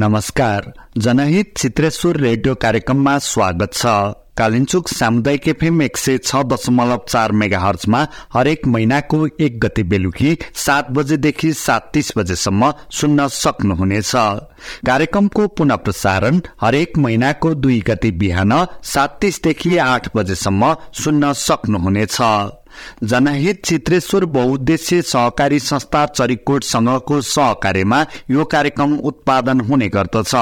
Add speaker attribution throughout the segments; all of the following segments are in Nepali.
Speaker 1: नमस्कार। जनहित चित्रेश्वर रेडियो कार्यक्रममा स्वागत छ। कालिन्चुक सामुदायिक एफएम एक सय छ दशमलव चार मेगा हर्चमा हरेक महिनाको एक गति बेलुकी सात बजेदेखि सात तीस बजेसम्म सुन्न सक्नुहुनेछ। कार्यक्रमको पुनः प्रसारण हरेक महिनाको दुई गति बिहान सात तीसदेखि आठ बजेसम्म सुन्न सक्नुहुनेछ। जनहित चित्रेश्वर बहुद्देश्य सहकारी संस्था चरिकोटसँगको सहकार्यमा यो कार्यक्रम उत्पादन हुने गर्दछ।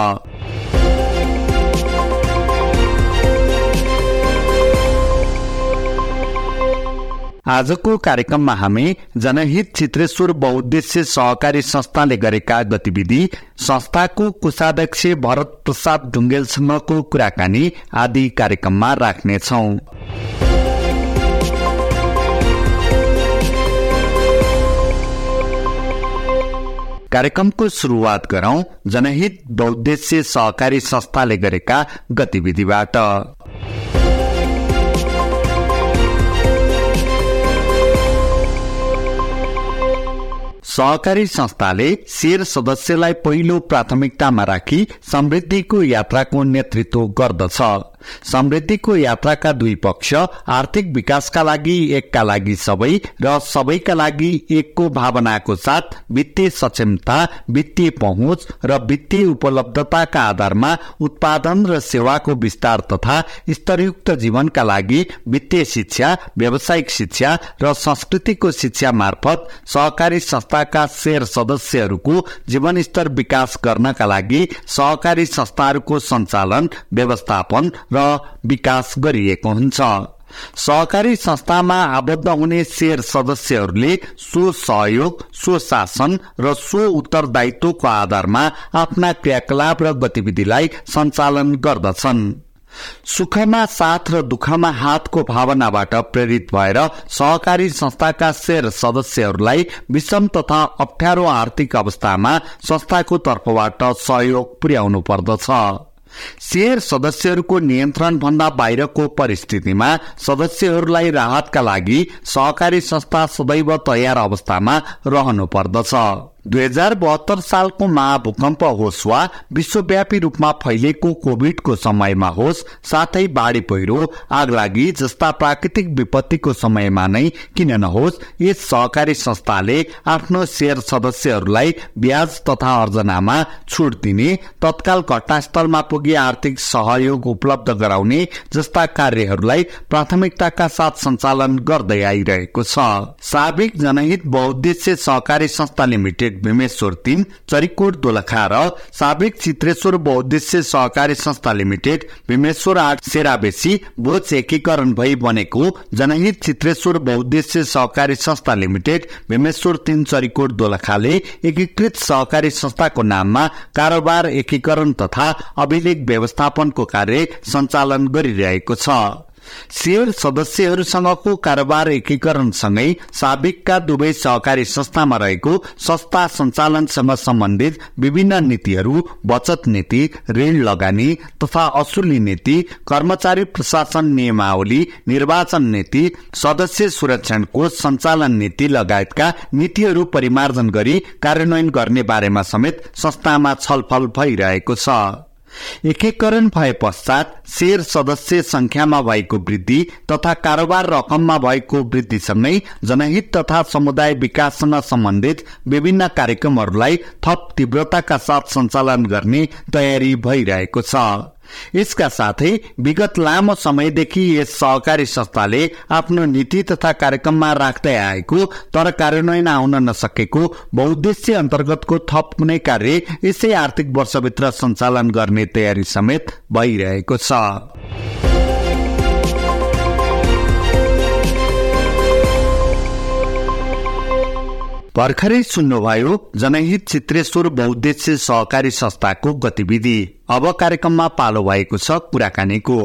Speaker 1: आजको कार्यक्रममा हामी जनहित चित्रेश्वर बहुद्देश्य सहकारी संस्थाले गरेका गतिविधि संस्थाको कोषाध्यक्ष भरत प्रसाद ढुङ्गेलसँगको कुराकानी आदि कार्यक्रममा राख्नेछौँ। कार्यक्रमको सुरुवात गरौं जनहित बहुद्देश्य सहकारी संस्थाले गरेका गतिविधिबाट। सहकारी संस्थाले शेर सदस्यलाई पहिलो प्राथमिकतामा राखी समृद्धिको यात्राको नेतृत्व गर्दछ। समृद्धिको यात्राका दुई पक्ष आर्थिक विकासका लागि एकका लागि सबै र सबैका लागि एकको भावनाको साथ वित्तीय सक्षमता वित्तीय पहुँच र वित्तीय उपलब्धताका आधारमा उत्पादन र सेवाको विस्तार तथा स्तरयुक्त जीवनका लागि वित्तीय शिक्षा व्यावसायिक शिक्षा र संस्कृतिको शिक्षा मार्फत सहकारी संस्थाका शेयर सदस्यहरूको जीवनस्तर विकास गर्नका लागि सहकारी संस्थाहरूको सञ्चालन व्यवस्थापन र विकास गरिएको हुन्छ। सहकारी संस्थामा आबद्ध हुने शेयर सदस्यहरूले सो सहयोग सो शासन र सो उत्तरदायित्वको आधारमा आफ्ना क्रियाकलाप र गतिविधिलाई सञ्चालन गर्दछन्। सुखमा साथ र दुःखमा हातको भावनाबाट प्रेरित भएर सहकारी संस्थाका शेयर सदस्यहरूलाई विषम तथा अप्ठ्यारो आर्थिक अवस्थामा संस्थाको तर्फबाट सहयोग पुर्याउनु पर्दछ। शेयर सदस्यहरूको नियन्त्रण भन्दा बाहिरको परिस्थितिमा सदस्यहरूलाई राहतका लागि सहकारी संस्था सदैव तयार अवस्थामा रहनु पर्दछ। दुई हजार बहत्तर सालको महाभूकम्प होस् वा विश्वव्यापी रूपमा फैलिएको कोभिडको समयमा होस् साथै बाढी पहिरो आग लागि जस्ता प्राकृतिक विपत्तिको समयमा नै किन नहोस् यस सहकारी संस्थाले आफ्नो शेयर सदस्यहरूलाई ब्याज तथा अर्जनामा छुट दिने तत्काल घटनास्थलमा पुगी आर्थिक सहयोग उपलब्ध गराउने जस्ता कार्यहरूलाई प्राथमिकताका साथ सञ्चालन गर्दै आइरहेको छ। साबिक जनहित बहुद्देश्य सहकारी संस्था लिमिटेड भीमेश्वर तीन चरिकोट दोलखा र साबिक चित्रेश्वर बहुद्देश्य सहकारी संस्था लिमिटेड भीमेश्वर आठ सेराबेसी बोच एकीकरण भई बनेको जनहित चित्रेश्वर बहुद्देश्य सहकारी संस्था लिमिटेड भीमेश्वर तीन चरिकोट दोलखाले एकीकृत सहकारी संस्थाको नाममा कारोबार एकीकरण तथा अभिलेख व्यवस्थापनको कार्य सञ्चालन गरिरहेको छ। सेयर सदस्यहरूसँगको कारोबार एकीकरणसँगै साबिकका दुवै सहकारी संस्थामा रहेको संस्था सञ्चालनसँग सम्बन्धित विभिन्न नीतिहरू बचत नीति ऋण लगानी तथा असुली नीति कर्मचारी प्रशासन नियमावली निर्वाचन नीति सदस्य सुरक्षण कोष सञ्चालन नीति लगायतका नीतिहरू परिमार्जन गरी कार्यान्वयन गर्ने बारेमा समेत संस्थामा छलफल भइरहेको छ। एकीकरण भए पश्चात शेयर सदस्य संख्यामा भएको वृद्धि तथा कारोबार रकममा भएको वृद्धिसँगै जनहित तथा समुदाय विकाससँग सम्बन्धित विभिन्न कार्यक्रमहरूलाई थप तीव्रताका साथ सञ्चालन गर्ने तयारी भइरहेको छ। यसका साथै विगत लामो समयदेखि यस सहकारी संस्थाले आफ्नो नीति तथा कार्यक्रममा राख्दै आएको तर कार्यान्वयन आउन नसकेको बहुद्देश्य अन्तर्गतको थप कुनै कार्य यसै आर्थिक वर्षभित्र सञ्चालन गर्ने तयारी समेत भइरहेको छ। भर्खरै सुन्नुभयो जनहित चित्रेश्वर बहुद्देश्य सहकारी संस्थाको गतिविधि। अब कार्यक्रममा पालो भएको छ कुराकानीको।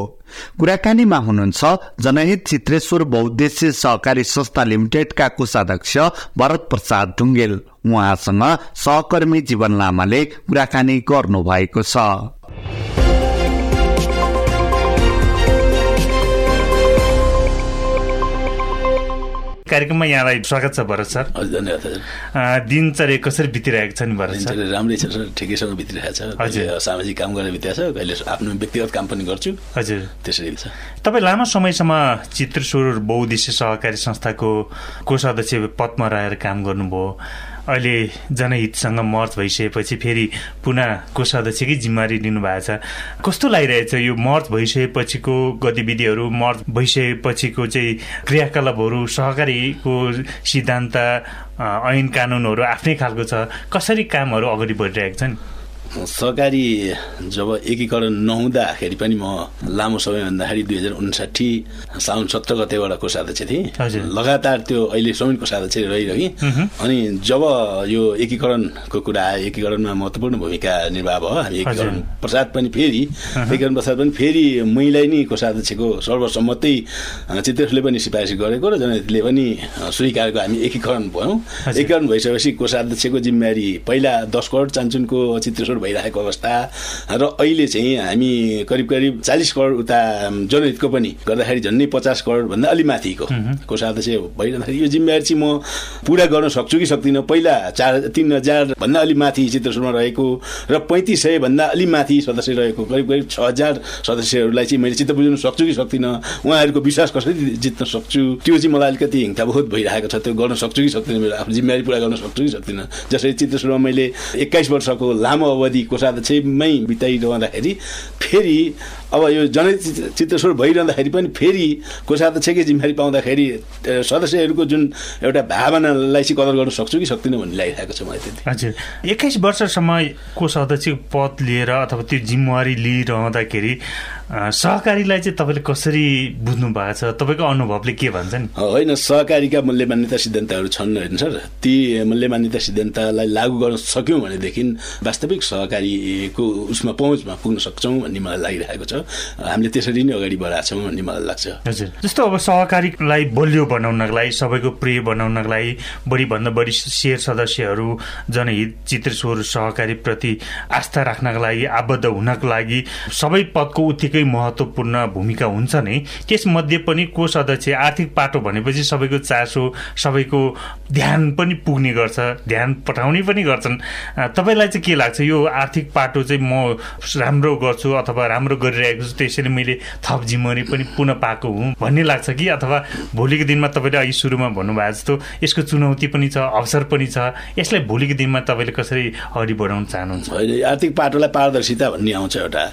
Speaker 1: कुराकानीमा हुनुहुन्छ जनहित चित्रेश्वर बहुद्देश्य सहकारी संस्था लिमिटेडका कोषाध्यक्ष भरत प्रसाद ढुङ्गेल। उहाँसँग सहकर्मी जीवन लामाले कुराकानी गर्नु भएको छ।
Speaker 2: कार्यक्रममा यहाँलाई स्वागत छ भरत सर।
Speaker 3: धन्यवाद
Speaker 2: दिनचर्या कसरी बितिरहेको छ नि भरत
Speaker 3: सर? राम्रै छ सर। ठिकैसँग बितिरहेको छ। हजुर। सामाजिक काम गरेर बितिरहेको छ कहिले आफ्नो व्यक्तिगत काम पनि गर्छु।
Speaker 2: हजुर।
Speaker 3: त्यसरी छ।
Speaker 2: तपाईँ लामो समयसम्म चित्रस्वर बहुद्देश्य सहकारी संस्थाको कोषाध्यक्ष पदमा रहेर काम गर्नुभयो। अहिले जनहितसँग मर्च भइसकेपछि फेरि पुनः कोषाध्यक्षकै जिम्मेवारी लिनुभएको छ। कस्तो लागिरहेछ यो मर्च भइसकेपछिको गतिविधिहरू मर्च भइसकेपछिको चाहिँ क्रियाकलापहरू सहकारीको सिद्धान्त ऐन कानुनहरू आफ्नै खालको छ। कसरी कामहरू अगाडि बढिरहेको छ नि?
Speaker 3: सहकारी जब एकीकरण नहुँदाखेरि पनि म लामो समय भन्दाखेरि दुई हजार उन्साठी साउन सत्र गतेबाट कोषाध्यक्ष थिएँ। लगातार त्यो अहिलेसम्म कोषाध्यक्ष रहिरहे अनि जब यो एकीकरणको कुरा आयो एकीकरणमा महत्त्वपूर्ण भूमिका निर्वाह भयो हामी एकीकरण प्रसाद पनि फेरि एकीकरण प्रसाद पनि फेरि महिलाई नै कोषाध्यक्षको सर्वसम्मतै चित्रेशले पनि सिफारिस गरेको र जनहितले पनि स्वीकारेको हामी एकीकरण भयौँ। एकीकरण भइसकेपछि कोषाध्यक्षको जिम्मेवारी पहिला दस करोड चान्चुनको चित्रेश्वर भइरहेको अवस्था। र अहिले चाहिँ हामी करिब करिब चालिस करोड उता जनहितको पनि गर्दाखेरि झन्डै पचास करोडभन्दा अलि माथिको। कोषाध्यक्ष भइरहँदाखेरि यो जिम्मेवारी चाहिँ म पुरा गर्न सक्छु कि सक्दिनँ। पहिला चार तिन हजारभन्दा अलि माथि चित्रसुरमा रहेको र पैँतिस सयभन्दा अलि माथि सदस्य रहेको करिब करिब छ हजार सदस्यहरूलाई चाहिँ मैले चित्त बुझाउन सक्छु कि सक्दिनँ। उहाँहरूको विश्वास कसरी जित्न सक्छु? त्यो चाहिँ मलाई अलिकति हिंसा बहुत भइरहेको छ। त्यो गर्न सक्छु कि सक्दिनँ मेरो आफ्नो जिम्मेवारी पुरा गर्न सक्छु कि सक्दिनँ। जसरी चित्रसुरमा मैले एक्काइस वर्षको लामो अवधि अवधि कोषाध्यक्षमै बिताइरहँदाखेरि फेरि अब यो जनचित्तस्वर भइरहँदाखेरि पनि फेरि कोषाध्यक्षकै जिम्मेवारी पाउँदाखेरि सदस्यहरूको जुन एउटा भावनालाई चाहिँ कदर गर्न सक्छु कि सक्दिनँ भन्ने लागिरहेको छ मलाई त्यति।
Speaker 2: हजुर। एक्काइस वर्षसम्म कोषाध्यक्ष पद लिएर अथवा त्यो जिम्मेवारी लिइरहँदाखेरि सहकारीलाई चाहिँ तपाईँले कसरी बुझ्नु भएको छ? तपाईँको अनुभवले के भन्छ नि?
Speaker 3: होइन सहकारीका मूल्य मान्यता सिद्धान्तहरू छन् होइन सर। ती मूल्य मान्यता सिद्धान्तलाई लागू गर्न सक्यौँ भनेदेखि वास्तविक सहकारीको उसमा पहुँचमा पुग्न सक्छौँ भन्ने मलाई लागिरहेको छ। हामीले त्यसरी नै अगाडि बढाएको छौँ भन्ने मलाई लाग्छ।
Speaker 2: हजुर। जस्तो अब सहकारीलाई बलियो बनाउनको लागि सबैको प्रिय बनाउनको लागि बढीभन्दा बढी सेयर सदस्यहरू जनहित चित्रेश्वर सहकारीप्रति आस्था राख्नको लागि आबद्ध हुनको लागि सबै पदको उत्तिकै महत्त्वपूर्ण भूमिका हुन्छ नै। त्यसमध्ये पनि कोष अध्यक्ष आर्थिक पाटो भनेपछि सबैको चासो सबैको ध्यान पनि पुग्ने गर्छ ध्यान पठाउने पनि गर्छन्। तपाईँलाई चाहिँ के लाग्छ? यो आर्थिक पाटो चाहिँ म राम्रो गर्छु अथवा राम्रो गरिरहेको छु त्यसैले मैले थप जिम्मेवारी पनि पुनः पाएको हुँ भन्ने लाग्छ कि? अथवा भोलिको दिनमा तपाईँले अघि सुरुमा भन्नुभएको जस्तो यसको चुनौती पनि छ अवसर पनि छ यसलाई भोलिको दिनमा तपाईँले कसरी अगाडि बढाउन चाहनुहुन्छ?
Speaker 3: आर्थिक पाटोलाई पारदर्शिता भन्ने आउँछ एउटा।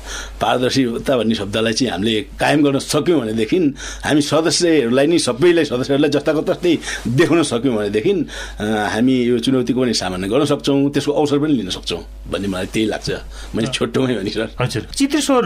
Speaker 3: पारदर्शिता भन्ने शब्दलाई चाहिँ हामीले कायम गर्न सक्यौँ भनेदेखि हामी सदस्यहरूलाई नै सबैलाई सदस्यहरूलाई जस्ताको तस्तै देखाउन सक्यौँ भनेदेखि हामी यो चुनौतीको पनि सामना गर्न सक्छौँ त्यसको अवसर पनि लिन सक्छौँ भन्ने मलाई त्यही लाग्छ। मैले छोटोमै भने सर।
Speaker 2: हजुर। चित्रेश्वर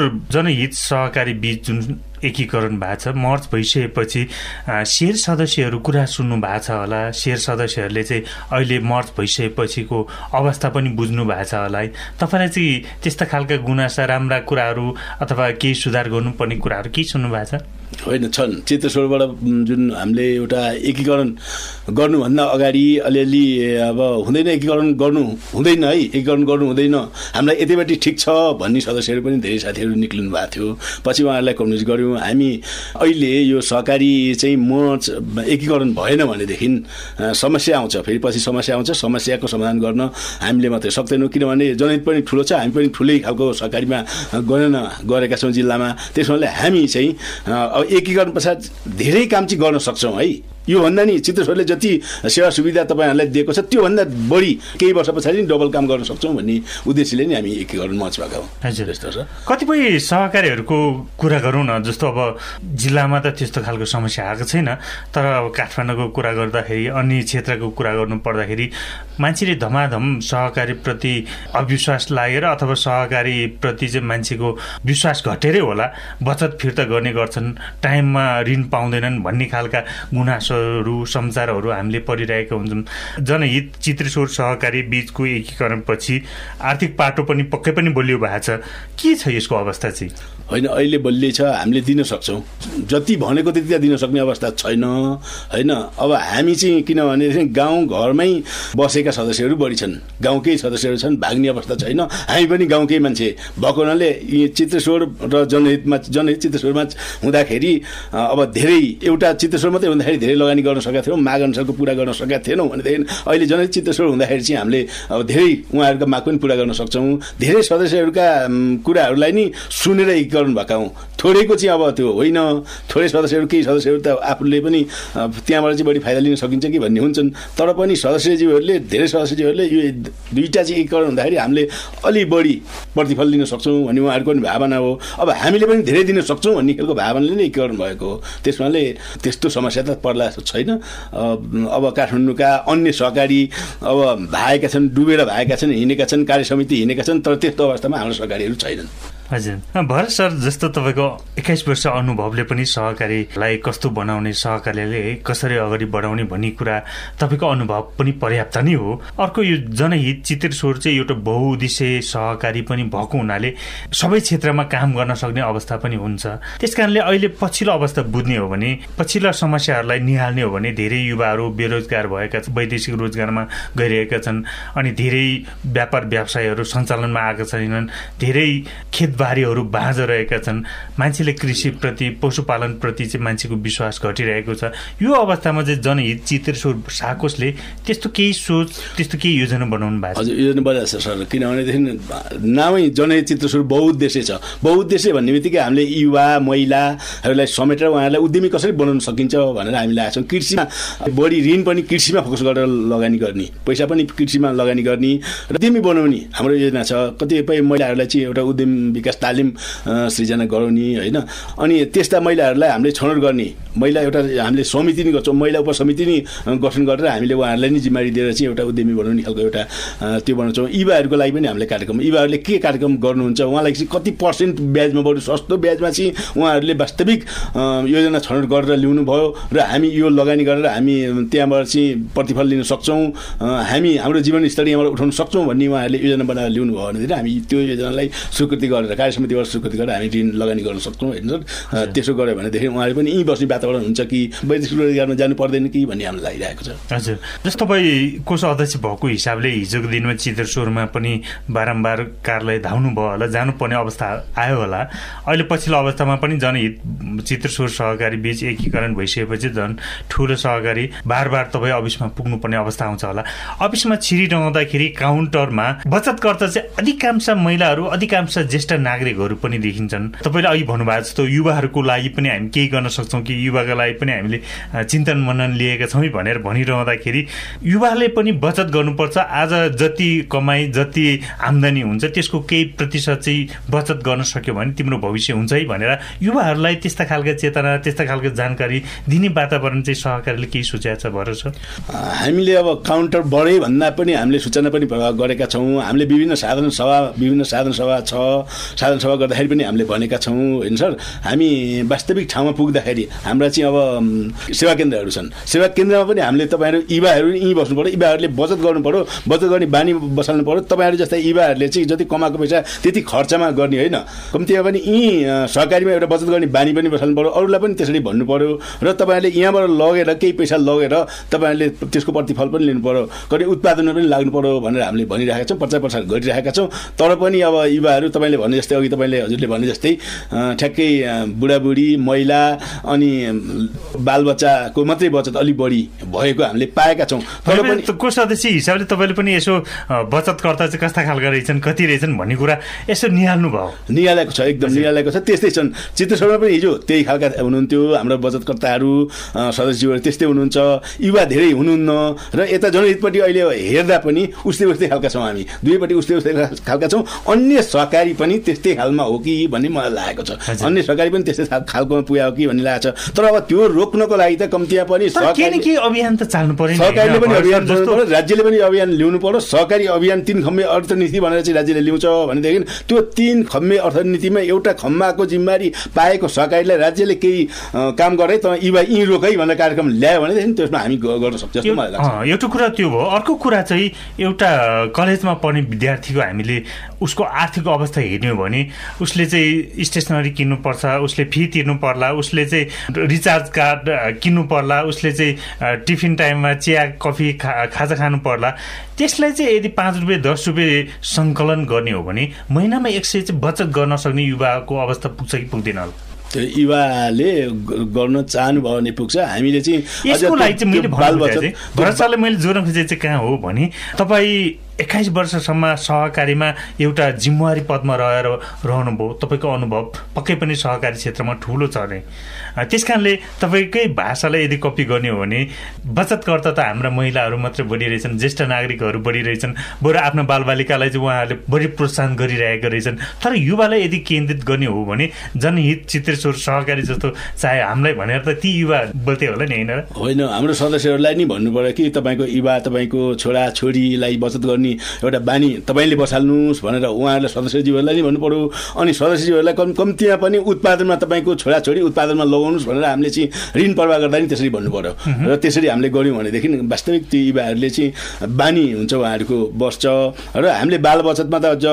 Speaker 2: जनहित सहकारी बिच जुन एकीकरण भएको छ। मर्च भइसकेपछि सेयर सदस्यहरू कुरा सुन्नु भएको छ होला। सेयर सदस्यहरूले चाहिँ अहिले मर्च भइसकेपछिको अवस्था पनि बुझ्नु भएको छ होला है। तपाईँलाई चाहिँ त्यस्ता खालका गुनासा राम्रा कुराहरू अथवा केही सुधार गर्नुपर्ने कुराहरू के सुन्नु भएको छ?
Speaker 3: होइन छन्। चित्तस्वरबाट जुन हामीले एउटा एकीकरण गर्नुभन्दा अगाडि अलिअलि अब हुँदैन एकीकरण गर्नु हुँदैन है। एकीकरण गर्नु हुँदैन। हामीलाई यतिपट्टि ठिक छ भन्ने सदस्यहरू पनि धेरै साथीहरू निक्लिनु भएको थियो। पछि उहाँहरूलाई कम्युनिस्ट गऱ्यौँ। हामी अहिले यो सहकारी चाहिँ म एकीकरण भएन भनेदेखि समस्या आउँछ। फेरि पछि समस्या आउँछ। समस्याको समाधान गर्न हामीले मात्रै सक्दैनौँ। किनभने जनहित पनि ठुलो छ। हामी पनि ठुलै खालको सहकारीमा गणना गरेका छौँ जिल्लामा। त्यसमाले हामी चाहिँ एकीकरण पश्चात धेरै काम चाहिँ गर्न सक्छौँ है। योभन्दा नि चित्रेश्वरले जति सेवा सुविधा तपाईँहरूलाई दिएको छ त्योभन्दा बढी केही वर्ष पछाडि नि डबल काम गर्न सक्छौँ भन्ने उद्देश्यले नै हामी एकीकरण मच भएका हौँ
Speaker 2: हजुर। यस्तो छ। कतिपय सहकारीहरूको कुरा गरौँ न जस्तो अब जिल्लामा त त्यस्तो खालको समस्या आएको छैन तर अब काठमाडौँको कुरा गर्दाखेरि अन्य क्षेत्रको कुरा गर्नु पर्दाखेरि मान्छेले धमाधम सहकारीप्रति अविश्वास लागेर अथवा सहकारीप्रति चाहिँ मान्छेको विश्वास घटेरै होला बचत फिर्ता गर्ने गर्छन् टाइममा ऋण पाउँदैनन् भन्ने खालका गुनासो समाचारहरू समाचारहरू हामीले पढिरहेका हुन्छौँ। जनहित चित्रेश्वर सहकारी बिचको एकीकरणपछि आर्थिक पाटो पनि पक्कै पनि बलियो भएको छ के छ यसको अवस्था चाहिँ?
Speaker 3: होइन अहिले बलियो छ हामीले दिन सक्छौँ। जति भनेको त्यति दिन सक्ने अवस्था छैन होइन? अब हामी चाहिँ किनभने गाउँ घरमै बसेका सदस्यहरू बढी छन्। गाउँकै सदस्यहरू छन् भाग्ने अवस्था छैन। हामी पनि गाउँकै मान्छे। भएको हुनाले चित्रेश्वर र जनहितमा जनहित चित्रेश्वरमा हुँदाखेरि अब धेरै एउटा चित्रेश्वर मात्रै हुँदाखेरि धेरै लगानी गर्न सकेका थियौँ माग अनुसारको पुरा गर्न सकेका थिएनौँ भनेदेखि अहिले जनहित चित्तस्वर हुँदाखेरि चाहिँ हामीले अब धेरै उहाँहरूका माग पनि पुरा गर्न सक्छौँ। धेरै सदस्यहरूका कुराहरूलाई नि सुनेर एकीकरण भएका हौँ थोरैको चाहिँ अब त्यो होइन। थोरै सदस्यहरू केही सदस्यहरू त आफूले पनि त्यहाँबाट चाहिँ बढी फाइदा लिन सकिन्छ कि भन्ने हुन्छन्। तर पनि सदस्यज्यूहरूले धेरै सदस्यज्यूहरूले यो दुईवटा चाहिँ एकीकरण हुँदाखेरि हामीले अलि बढी प्रतिफल लिन सक्छौँ भन्ने उहाँहरूको पनि भावना हो। अब हामीले पनि धेरै दिन सक्छौँ भन्ने खालको भावनाले नै एकीकरण भएको हो। त्यसमाले त्यस्तो समस्या त पर्ला छैन। अब काठमाडौँका अन्य सहकारी अब भाएका छन् डुबेर भाएका छन् हिँडेका छन् कार्य समिति हिँडेका छन् तर त्यस्तो अवस्थामा हाम्रो सहकारीहरू छैनन्।
Speaker 2: हजुर। भरत सर जस्तो तपाईँको एक्काइस वर्ष अनुभवले पनि सहकारीलाई कस्तो बनाउने सहकारीले कसरी अगाडि बढाउने भन्ने कुरा तपाईँको अनुभव पनि पर्याप्त नै हो। अर्को यो जनहित चित्र चाहिँ एउटा बहुद्देश्य सहकारी पनि भएको हुनाले सबै क्षेत्रमा काम गर्न सक्ने अवस्था पनि हुन्छ। त्यस कारणले अहिले पछिल्लो अवस्था बुझ्ने हो भने पछिल्ला समस्याहरूलाई निहाल्ने हो भने धेरै युवाहरू बेरोजगार भएका वैदेशिक रोजगारमा गइरहेका छन् अनि धेरै व्यापार व्यवसायहरू सञ्चालनमा आएका छैनन् धेरै खेत बारीहरू बाँझो रहेका छन्। मान्छेले कृषिप्रति पशुपालनप्रति चाहिँ मान्छेको विश्वास घटिरहेको छ। यो अवस्थामा चाहिँ जनहित चित्रेश्वर साकोसले त्यस्तो केही सोच त्यस्तो केही योजना बनाउनु भएको
Speaker 3: छ? हजुर योजना बनाएको छ सर। किनभनेदेखि नामै जनहित चित्रेश्वर बहुद्देश्य छ। बहुद्देश्य भन्ने बित्तिकै हामीले युवा महिलाहरूलाई समेटेर उहाँहरूलाई उद्यमी कसरी बनाउन सकिन्छ भनेर हामीले आएको छौँ। कृषिमा बढी ऋण पनि कृषिमा फोकस गरेर लगानी गर्ने पैसा पनि कृषिमा लगानी गर्ने र उद्यमी बनाउने हाम्रो योजना छ। कतिपय महिलाहरूलाई चाहिँ एउटा उद्यम विकास तालिम सृजना गराउने होइन? अनि त्यस्ता महिलाहरूलाई हामीले छनौट गर्ने महिला एउटा हामीले समिति नै गर्छौँ महिला उपसमिति नै गठन गरेर हामीले उहाँहरूलाई नै जिम्मेवारी दिएर चाहिँ एउटा उद्यमी बनाउने खालको एउटा त्यो बनाउँछौँ। युवाहरूको लागि पनि हामीले कार्यक्रम युवाहरूले के कार्यक्रम गर्नुहुन्छ उहाँलाई चाहिँ कति पर्सेन्ट ब्याजमा बरु सस्तो ब्याजमा चाहिँ उहाँहरूले वास्तविक योजना छनौट गरेर ल्याउनु भयो र हामी यो लगानी गरेर हामी त्यहाँबाट चाहिँ प्रतिफल लिन सक्छौँ हामी हाम्रो जीवनस्तर यहाँबाट उठाउन सक्छौँ भन्ने उहाँहरूले योजना बनाएर ल्याउनु भयो भनेदेखि हामी त्यो योजनालाई स्वीकृति गरेर कार्य समितिबाट स्वीकृति गरेर हामी ऋण लगानी गर्न सक्छौँ होइन त्यसो गऱ्यो भनेदेखि उहाँले पनि यहीँ बस्ने वातावरण हुन्छ कि वैदेशिक रोजगारमा जानु पर्दैन कि भन्ने हामीलाई लागिरहेको छ।
Speaker 2: हजुर। जस्तो तपाईँ कोष अध्यक्ष भएको हिसाबले हिजोको दिनमा चित्रस्वरमा पनि बारम्बार कार्यालय धाउनु भयो होला जानुपर्ने अवस्था आयो होला। अहिले पछिल्लो अवस्थामा पनि जनहित चित्रस्वर सहकारी बीच एकीकरण भइसकेपछि झन् ठुलो सहकारी बार बार तपाईँ अफिसमा पुग्नुपर्ने अवस्था आउँछ होला। अफिसमा छिरिरहँदाखेरि काउन्टरमा बचतकर्ता चाहिँ अधिकांश महिलाहरू अधिकांश ज्येष्ठ नागरिकहरू पनि देखिन्छन्। तपाईँले अघि भन्नुभएको जस्तो युवाहरूको लागि पनि हामी केही गर्न सक्छौँ कि युवाको लागि पनि हामीले चिन्तन मनन लिएका छौँ भनेर भनिरहँदाखेरि युवाले पनि बचत गर्नुपर्छ। आज जति कमाई जति आम्दानी हुन्छ त्यसको केही प्रतिशत चाहिँ बचत गर्न सक्यो भने तिम्रो भविष्य हुन्छ है भनेर युवाहरूलाई त्यस्ता खालको चेतना त्यस्ता खालको जानकारी दिने वातावरण चाहिँ सहकारीले केही सोचेको छ भएर छ
Speaker 3: हामीले अब काउन्टर बढे भन्दा पनि हामीले सूचना पनि गरेका छौँ। हामीले विभिन्न साधन सभा विभिन्न साधन सभा छ। साधन सभा गर्दाखेरि पनि हामीले भनेका छौँ होइन सर? हामी वास्तविक ठाउँमा पुग्दाखेरि हाम्रा चाहिँ अब सेवा केन्द्रहरू छन्। सेवा केन्द्रमा पनि हामीले तपाईँहरू युवाहरू यहीँ बस्नु पऱ्यो युवाहरूले बचत गर्नु पऱ्यो बचत गर्ने बानी बसाल्नु पऱ्यो तपाईँहरू जस्तै युवाहरूले चाहिँ जति कमाएको पैसा त्यति खर्चमा गर्ने होइन? कम्तीमा पनि यहीँ सहकारीमा एउटा बचत गर्ने बानी पनि बसाल्नु पऱ्यो अरूलाई पनि त्यसरी भन्नु पऱ्यो र तपाईँहरूले यहाँबाट लगेर केही पैसा लगेर तपाईँहरूले त्यसको प्रतिफल पनि लिनु पऱ्यो कति उत्पादनमा पनि लाग्नु पऱ्यो भनेर हामीले भनिरहेका छौँ प्रचार प्रसार गरिरहेका छौँ। तर पनि अब युवाहरू तपाईँले भने जस्तै अघि तपाईँले हजुरले भने जस्तै ठ्याक्कै बुढाबुढी महिला अनि बालबच्चाको मात्रै बचत अलिक बढी भएको हामीले पाएका छौँ।
Speaker 2: तर पनि को सदस्य हिसाबले तपाईँले पनि यसो बचतकर्ता चाहिँ कस्ता खालका रहेछन् कति रहेछन् भन्ने कुरा यसो निहाल्नु भयो।
Speaker 3: निहालेको छ एकदम निहालेको छ। त्यस्तै छन्। चित्रसरमा पनि हिजो त्यही खालका हुनुहुन्थ्यो। हाम्रो बचतकर्ताहरू सदस्यहरू त्यस्तै हुनुहुन्छ। युवा धेरै हुनुहुन्न र यता जनहितपट्टि अहिले हेर्दा पनि उस्तै उस्तै खालका छौँ हामी। दुईपट्टि उस्तै उस्तै खालका छौँ। अन्य सहकारी पनि त्यस्तै खालमा हो कि भन्ने मलाई लागेको छ। अन्य सरकारी पनि त्यस्तै खालकोमा पुग्यो कि भन्ने लागेको छ। तर अब त्यो रोक्नको लागि त कम्तीमा पनि
Speaker 2: अभियान त चाल्नु पर्यो
Speaker 3: सरकारले पनि अभियान पर्यो राज्यले पनि अभियान ल्याउनु पर्यो। सहकारी अभियान तिन खम्मे अर्थनीति भनेर चाहिँ राज्यले ल्याउँछ भनेदेखि त्यो तिन खम्मे अर्थनीतिमा एउटा खम्बाको जिम्मेवारी पाएको सहकारीलाई राज्यले केही काम गरे त युवा यहीँ रोकै भनेर कार्यक्रम ल्यायो भनेदेखि त्यसमा हामी गर्न सक्छौँ जस्तो मलाई लाग्छ।
Speaker 2: एउटा कुरा त्यो भयो अर्को कुरा चाहिँ एउटा कलेजमा पढ्ने विद्यार्थीको हामीले उसको आर्थिक अवस्था हेर्ने हो भने उसले चाहिँ स्टेसनरी किन्नुपर्छ उसले फी तिर्नु पर्ला उसले चाहिँ रिचार्ज कार्ड किन्नु पर्ला उसले चाहिँ टिफिन टाइममा चिया कफी खा खाजा खानु पर्ला त्यसलाई चाहिँ यदि पाँच रुपियाँ दस रुपियाँ सङ्कलन गर्ने हो भने महिनामा एक सय चाहिँ बचत गर्न सक्ने युवाको अवस्था पुग्छ कि पुग्दैन होला?
Speaker 3: त्यो युवाले गर्न चाहनुभयो भने पुग्छ। हामीले चाहिँ
Speaker 2: यसको लागि चाहिँ मैले मैले जोड्न खोजेको चाहिँ कहाँ हो भने तपाईँ एक्काइस वर्षसम्म सहकारीमा एउटा जिम्मेवारी पदमा रहेर रहनुभयो। तपाईँको अनुभव पक्कै पनि सहकारी क्षेत्रमा ठुलो छ अरे त्यस कारणले तपाईँकै भाषालाई यदि कपी गर्ने हो भने बचतकर्ता त हाम्रा महिलाहरू मात्रै बढिरहेछन् ज्येष्ठ नागरिकहरू बढिरहेछन् बरु आफ्नो बालबालिकालाई चाहिँ उहाँहरूले बढी प्रोत्साहन गरिरहेका रहेछन्। तर युवालाई यदि केन्द्रित गर्ने हो भने जनहित चित्रेश्वर सहकारी जस्तो चाहे हामीलाई भनेर त ती युवा बोल्थे होला नि होइन
Speaker 3: होइन हाम्रो सदस्यहरूलाई नि भन्नु पर्यो कि तपाईँको युवा तपाईँको छोरा छोरीलाई बचत गर्ने एउटा बानी तपाईँले बसाल्नुहोस् भनेर उहाँहरूलाई सदस्यजीवहरूलाई नि भन्नु पऱ्यो अनि सदस्यजीवहरूलाई कम कम्तीमा पनि उत्पादनमा तपाईँको छोराछोरी उत्पादनमा लगाउनु लगाउनुहोस् भनेर हामीले चाहिँ ऋण प्रवाह गर्दा नि त्यसरी भन्नु पर्यो र त्यसरी हामीले गऱ्यौँ भनेदेखि वास्तविक त्यो युवाहरूले चाहिँ बानी हुन्छ उहाँहरूको बस्छ। र हामीले बाल बचतमा त अझ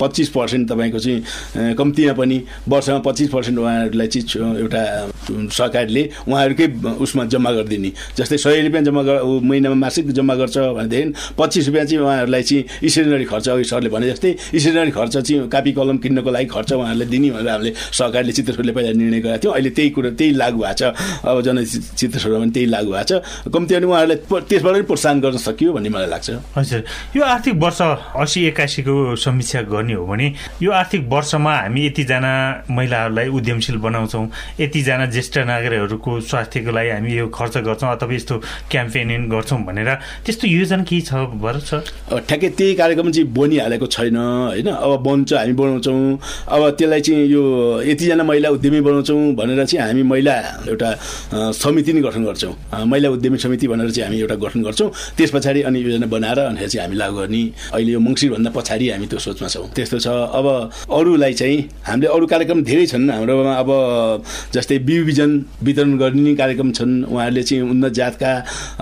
Speaker 3: पच्चिस पर्सेन्ट तपाईँको चाहिँ कम्तीमा पनि वर्षमा पच्चिस पर्सेन्ट उहाँहरूलाई चाहिँ एउटा सरकारले उहाँहरूकै उसमा जम्मा गरिदिने। जस्तै सय रुपियाँ जम्मा महिनामा मासिक जम्मा गर्छ भनेदेखि पच्चिस रुपियाँ चाहिँ उहाँहरूलाई चाहिँ स्टेसनरी खर्च अघि सरले भने जस्तै स्टेसनरी खर्च चाहिँ कापी कलम किन्नको लागि खर्च उहाँहरूले दिने भनेर हामीले सरकारले चित्रले पहिला निर्णय गरेको थियो। अहिले त्यही कुरो त्यही लागु भएको छ। अब जनचित्रहरूमा पनि त्यही लागु भएको छ। कम्ती अनि उहाँहरूले त्यसबाट पनि प्रोत्साहन गर्न सकियो भन्ने मलाई लाग्छ।
Speaker 2: हजुर। यो आर्थिक वर्ष असी एकासीको समीक्षा गर्ने हो भने यो आर्थिक वर्षमा हामी यतिजना महिलाहरूलाई उद्यमशील बनाउँछौँ। यतिजना ज्येष्ठ नागरिकहरूको स्वास्थ्यको लागि हामी यो खर्च गर्छौँ अथवा यस्तो क्याम्पेनिङ गर्छौँ भनेर। त्यस्तो योजना केही छ भर छ
Speaker 3: ठ्याक्कै त्यही कार्यक्रम चाहिँ बनिहालेको छैन होइन? अब बन्छ हामी बनाउँछौँ। अब त्यसलाई चाहिँ यो यतिजना महिला उद्यमी बनाउँछौँ भनेर चाहिँ हामी महिला एउटा समिति नै गठन गर्छौँ। महिला उद्यमी समिति भनेर चाहिँ हामी एउटा गठन गर्छौँ। त्यस पछाडि अनि योजना बनाएर अनि चाहिँ हामी लागु गर्ने। अहिले यो मङ्सिरभन्दा पछाडि हामी त्यो सोचमा छौँ। त्यस्तो छ। अब अरूलाई चाहिँ हामीले अरू कार्यक्रम धेरै छन्। हाम्रोमा अब जस्तै बिउ बिजन वितरण गर्ने कार्यक्रम छन्। उहाँहरूले चाहिँ उन्नत जातका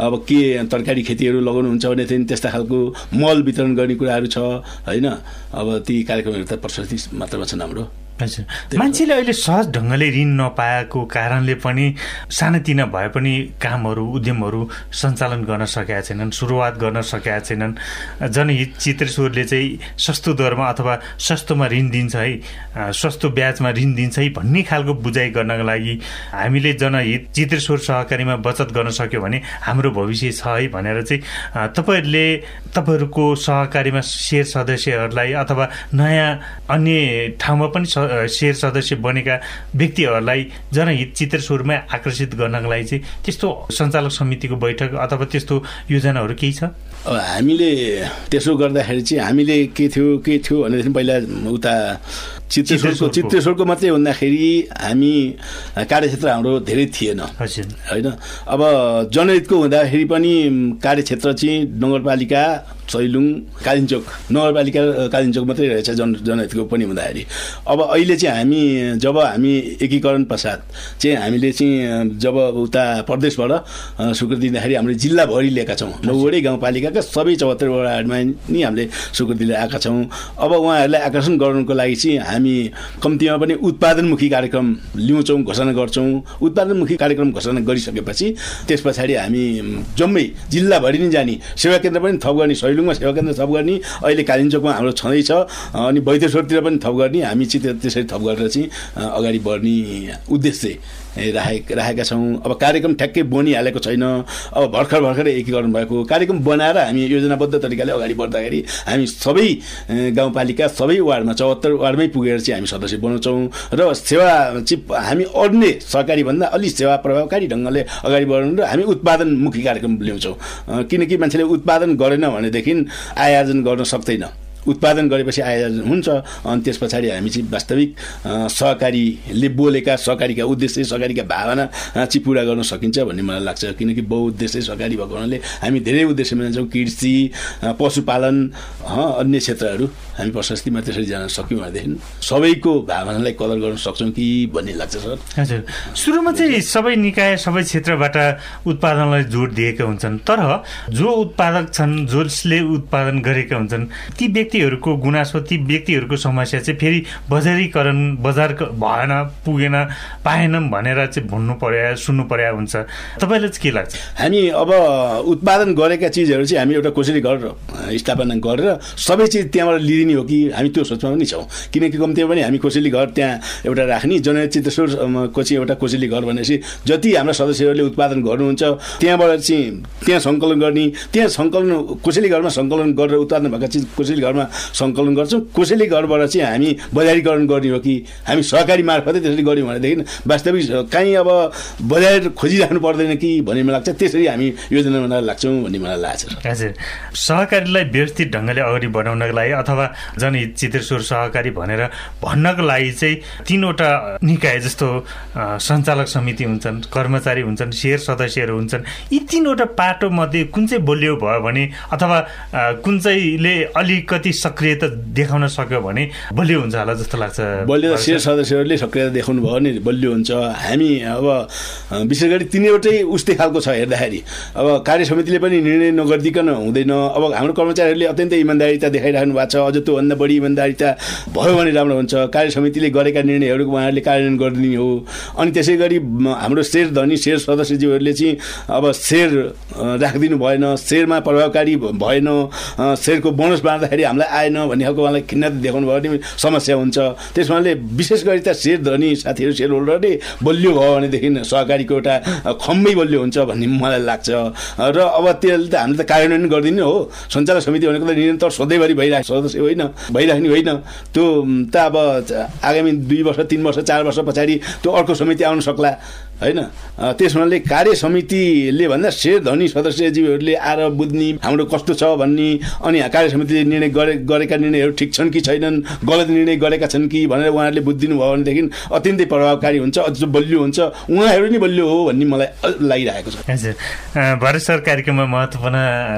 Speaker 3: अब के तरकारी खेतीहरू लगाउनुहुन्छ भनेदेखि त्यस्ता खालको मल वितरण गर्ने कुराहरू छ होइन? अब ती कार्यक्रमहरू त प्रशस्ति मात्रामा छन् हाम्रो।
Speaker 2: हजुर मान्छेले अहिले सहज ढङ्गले ऋण नपाएको कारणले पनि सानोतिना भए पनि कामहरू उद्यमहरू सञ्चालन गर्न सकेका छैनन् सुरुवात गर्न सकेका छैनन्। जनहित चित्रेश्वरले चाहिँ सस्तो दरमा अथवा सस्तोमा ऋण दिन्छ है सस्तो ब्याजमा ऋण दिन्छ है भन्ने खालको बुझाइ गर्नको लागि हामीले जनहित चित्रेश्वर सहकारीमा बचत गर्न सक्यो भने हाम्रो भविष्य छ है भनेर चाहिँ तपाईँहरूले तपाईँहरूको सहकारीमा सेयर सदस्यहरूलाई अथवा नयाँ अन्य ठाउँमा पनि सेयर सदस्य बनेका व्यक्तिहरूलाई जनहित चित्रस्वरूपमै आकर्षित गर्नको लागि चाहिँ त्यस्तो सञ्चालक समितिको बैठक अथवा त्यस्तो योजनाहरू केही छ?
Speaker 3: अब हामीले त्यसो गर्दाखेरि चाहिँ हामीले के थियो के थियो भनेदेखि पहिला उता चित्रेश्वरको चित्रेश्वरको। मात्रै भन्दाखेरि हामी कार्यक्षेत्र हाम्रो धेरै थिएन। होइन? अब जनहितको हुँदाखेरि पनि कार्यक्षेत्र चाहिँ नगरपालिका सैलुङ कालिम्चोक नगरपालिका कालिम्चोक मात्रै रहेछ जन जनहितको पनि हुँदाखेरि। अब अहिले चाहिँ हामी जब हामी एकीकरण पश्चात चाहिँ हामीले चाहिँ जब उता प्रदेशबाट स्वीकृति दिँदाखेरि हामीले जिल्लाभरि लिएका छौँ। नौवटै गाउँपालिकाका सबै चौहत्तर वडाहरूमा नि हामीले स्वीकृति लिएर आएका छौँ। अब उहाँहरूलाई आकर्षण गर्नुको लागि चाहिँ हामी कम्तीमा पनि उत्पादनमुखी कार्यक्रम ल्याउँछौँ घोषणा गर्छौँ। उत्पादनमुखी कार्यक्रम घोषणा गरिसकेपछि त्यस पछाडि हामी जम्मै जिल्लाभरि नै जाने सेवा केन्द्र पनि थप गर्ने सैलुङमा सेवा केन्द्र थप गर्ने अहिले कालिम्चोकमा हाम्रो छँदैछ अनि वैद्यश्वरतिर पनि थप गर्ने हामी चाहिँ त्यसरी थप गरेर चाहिँ अगाडि बढ्ने उद्देश्य राखे राखेका छौँ। अब कार्यक्रम ठ्याक्कै बनिहालेको छैन। अब भर्खर भर्खरै एकीकरण भएको कार्यक्रम बनाएर हामी योजनाबद्ध तरिकाले अगाडि बढ्दाखेरि हामी सबै गाउँपालिका सबै वार्डमा चौहत्तर वार्डमै पुगेर चाहिँ हामी सदस्य बनाउँछौँ र सेवा चाहिँ हामी अन्य सरकारीभन्दा अलिक सेवा प्रभावकारी ढङ्गले अगाडि बढाउनु र हामी उत्पादनमुखी कार्यक्रम ल्याउँछौँ। किनकि मान्छेले उत्पादन गरेन भनेदेखि आय आर्जन गर्न सक्दैन। उत्पादन गरेपछि आयोजन हुन्छ। अनि त्यस पछाडि हामी चाहिँ वास्तविक सहकारीले बोलेका सहकारीका उद्देश्य सहकारीका भावना चाहिँ पुरा गर्न सकिन्छ भन्ने मलाई लाग्छ। किनकि बहुउद्देश्य सहकारी भएको हुनाले हामी धेरै उद्देश्यमा जान्छौँ। कृषि पशुपालन अन्य क्षेत्रहरू हामी प्रशस्तिमा त्यसरी जान सक्यौँ भनेदेखि सबैको भावनालाई कदर गर्न सक्छौँ कि भन्ने लाग्छ सर।
Speaker 2: हजुर। सुरुमा चाहिँ सबै निकाय सबै क्षेत्रबाट उत्पादनलाई जोड दिएका हुन्छन्। तर जो उत्पादक छन् जसले उत्पादन गरेका हुन्छन् ती व्यक्ति व्यक्तिहरूको गुनासो ती व्यक्तिहरूको समस्या चाहिँ फेरि बजारीकरण बजार भएन पुगेन पाएनौँ भनेर चाहिँ भन्नु पर्यो सुन्नु पर्यो हुन्छ। तपाईँलाई चाहिँ के लाग्छ?
Speaker 3: हामी अब उत्पादन गरेका चिजहरू चाहिँ हामी एउटा कसरी घर स्थापना गरेर सबै चिज त्यहाँबाट लिँदै दिने हो कि हामी त्यो सोचमा पनि छौँ। किनकि कम्तीमा पनि हामी कोसेली घर त्यहाँ एउटा राख्ने जनहित चित्तश्वर कोची एउटा कोसेली घर भनेपछि जति हाम्रा सदस्यहरूले उत्पादन गर्नुहुन्छ त्यहाँबाट चाहिँ त्यहाँ सङ्कलन गर्ने त्यहाँ सङ्कलन कोसेली घरमा सङ्कलन गरेर उत्पादन भएका चिज कोसेली घरमा सङ्कलन गर्छौँ। कोसेली घरबाट चाहिँ हामी बजारीकरण गर्ने हो कि हामी सहकारी मार्फतै त्यसरी गऱ्यौँ भनेदेखि वास्तविक काहीँ अब बजार खोजिराख्नु पर्दैन कि भन्ने मलाई लाग्छ। त्यसरी हामी योजना बनाएर लाग्छौँ भन्ने मलाई लाग्छ।
Speaker 2: हजुर। सहकारीलाई व्यवस्थित ढङ्गले अगाडि बढाउनको लागि अथवा जनहित चित्रेश्वर सहकारी भनेर भन्नको लागि चाहिँ तिनवटा निकाय जस्तो सञ्चालक समिति हुन्छन् कर्मचारी हुन्छन् सेयर सदस्यहरू हुन्छन्। यी तिनवटा पाटो मध्ये कुन चाहिँ बलियो भयो भने अथवा कुन चाहिँले अलिकति सक्रियता देखाउन सक्यो भने बलियो हुन्छ होला जस्तो लाग्छ।
Speaker 3: बलियो सेयर सदस्यहरूले सक्रियता देखाउनु भयो भने बलियो हुन्छ। हामी अब विशेष गरी तिनवटै उस्तै खालको छ हेर्दाखेरि। अब कार्य समितिले पनि निर्णय नगरिदिकन हुँदैन। अब हाम्रो कर्मचारीहरूले अत्यन्तै इमान्दारिता देखाइराख्नु भएको छ। अझ त्योभन्दा बढी इमान्दारिता भयो भने राम्रो हुन्छ। कार्य समितिले गरेका निर्णयहरू उहाँहरूले कार्यान्वयन गरिदिने हो। अनि त्यसै गरी हाम्रो शेर धनी शेर सदस्यज्यूहरूले चाहिँ अब सेयर राखिदिनु भएन। सेयरमा प्रभावकारी भएन। सेयरको बोनस बाँड्दाखेरि हामीलाई आएन भन्ने खालको उहाँलाई खिन्नता देखाउनु भयो भने समस्या हुन्छ। त्यसमाले विशेष गरी त सेयर धनी साथीहरू सेयर होल्डरले बलियो भयो भनेदेखि सहकारीको एउटा खम्बै बलियो हुन्छ भन्ने मलाई लाग्छ। र अब त्यसले त हामीले त कार्यान्वयन गरिदिने हो। सञ्चालक समिति भनेको त निरन्तर सधैँभरि भइरहेको सदस्य होइन भइराख्ने होइन। त्यो त अब आगामी दुई वर्ष तिन वर्ष चार वर्ष पछाडि त्यो अर्को समिति आउन सक्ला। होइन? त्यस हुनाले कार्य समितिले भन्दा शेर धनी सदस्यजीवीहरूले आएर बुझ्ने हाम्रो कस्तो छ भन्ने अनि कार्य समितिले निर्णय गरे गरेका निर्णयहरू ठिक छन् कि छैनन् गलत निर्णय गरेका छन् कि भनेर उहाँहरूले बुझिदिनु भयो भनेदेखि अत्यन्तै प्रभावकारी हुन्छ अझ बलियो हुन्छ। उहाँहरू नै बलियो हो भन्ने मलाई लागिरहेको छ।
Speaker 2: हजुर। भारत सर कार्यक्रममा महत्त्वपूर्ण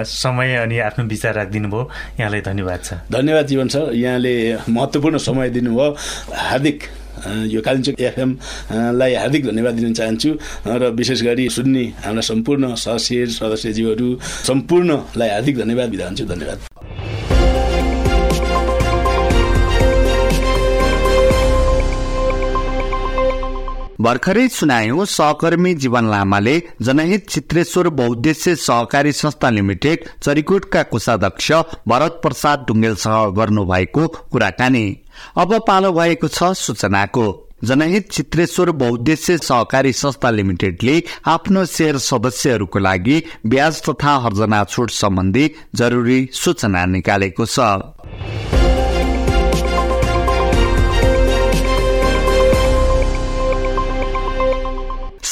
Speaker 2: समय अनि आफ्नो विचार राखिदिनु भयो। यहाँलाई धन्यवाद छ।
Speaker 3: धन्यवाद जीवन सर। यहाँले महत्त्वपूर्ण समय दिनुभयो। हार्दिक यो कालिम्चोक एफएमलाई हार्दिक धन्यवाद दिन चाहन्छु र विशेष गरी सुन्ने हाम्रा सम्पूर्ण सदस्य सदस्यज्यूहरू सम्पूर्णलाई हार्दिक धन्यवाद हुन्छु धन्यवाद।
Speaker 1: भर्खरै सुनायौं सहकर्मी जीवन लामाले जनहित चित्रेश्वर बहुद्देश्य सहकारी संस्था लिमिटेड चरिकोटका कोषाध्यक्ष भरत प्रसाद ढुङ्गेलसँग गर्नुभएको कुराकानी। अब पालो भएको छ सूचनाको। जनहित चित्रेश्वर बहुद्देश्य सहकारी संस्था लिमिटेडले आफ्नो शेयर सदस्यहरूको लागि ब्याज तथा हर्जना छुट सम्बन्धी जरुरी सूचना निकालेको छ।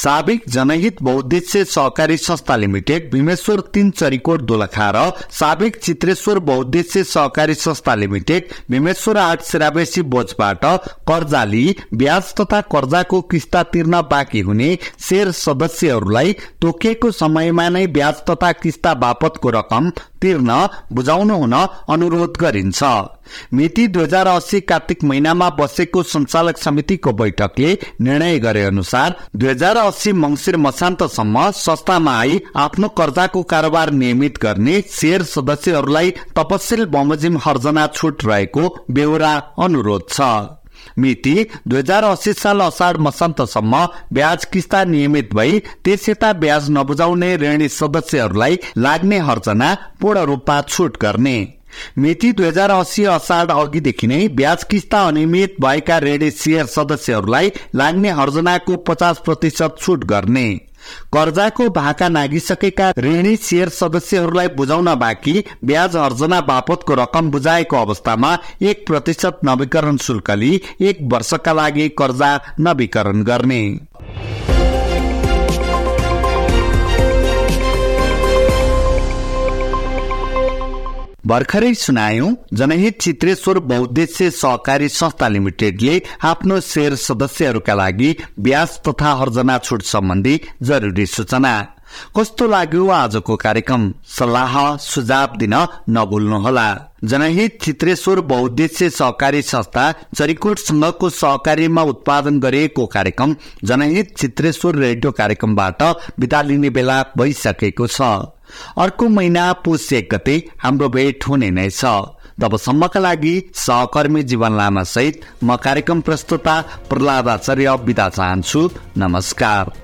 Speaker 1: साबिक जनहित बहुद्देश्य सहकारी संस्था लिमिटेड भीमेश्वर तीन चरिकोट दोलखा र साबिक चित्रेश्वर बहुद्देश्य सहकारी संस्था लिमिटेड भीमेश्वर आठ सिराबेसी बोझबाट कर्जा लिई ब्याज तथा कर्जाको किस्ता तिर्न बाँकी हुने शेयर सदस्यहरूलाई तोकिएको समयमा नै ब्याज तथा किस्ता बापतको रकम तिर्न बुझाउनु हुन अनुरोध गरिन्छ। मिति दुई हजार अस्सी कार्तिक महिनामा बसेको सञ्चालक समितिको बैठकले निर्णय गरे अनुसार दुई हजार अस्सी मंगिर मसान्तसम्म संस्थामा आई आफ्नो कर्जाको कारोबार नियमित गर्ने शेयर सदस्यहरूलाई तपसिल बमोजिम हर्जना छुट रहेको बेहोरा अनुरोध छ। मिति दुई हजार अस्सी साल असाढ मसान्तसम्म ब्याज किस्ता नियमित भई त्यस यता ब्याज नबुझाउने ऋणी सदस्यहरूलाई लाग्ने हर्जना पूर्ण रूपमा छुट गर्ने। मिति दुई हजार अस्सी असाढ अघिदेखि नै ब्याज किस्ता अनियमित भएका ऋणी सेयर सदस्यहरूलाई लाग्ने हर्जनाको पचास प्रतिशत छुट गर्ने। कर्जाको भाका नागिसकेका ऋणी शेयर सदस्यहरूलाई बुझाउन बाँकी ब्याज अर्जना बापतको रकम बुझाएको अवस्थामा एक प्रतिशत नवीकरण शुल्क लिई एक वर्षका लागि कर्जा नवीकरण गर्ने। भर्खरै सुनायौं जनहित चित्रेश्वर बहुद्देश्य सहकारी संस्था लिमिटेडले आफ्नो शेयर सदस्यहरूका लागि ब्याज तथा हर्जना छुट सम्बन्धी जरुरी सूचना। कस्तो लाग्यो आजको कार्यक्रम? सल्लाह सुझाव दिन नभुल्नुहोला। जनहित चित्रेश्वर बहुद्देश्य सहकारी संस्था चरिकोट संघको सहकारीमा उत्पादन गरिएको कार्यक्रम जनहित चित्रेश्वर रेडियो कार्यक्रमबाट विदा लिने बेला भइसकेको छ। अर्को महिना पुष एक गते हाम्रो भेट हुने नै छ। तबसम्मका लागि सहकर्मी जीवन लामा सहित म कार्यक्रम प्रस्तुता प्रहलाद आचार्य विदा चाहन्छु। नमस्कार।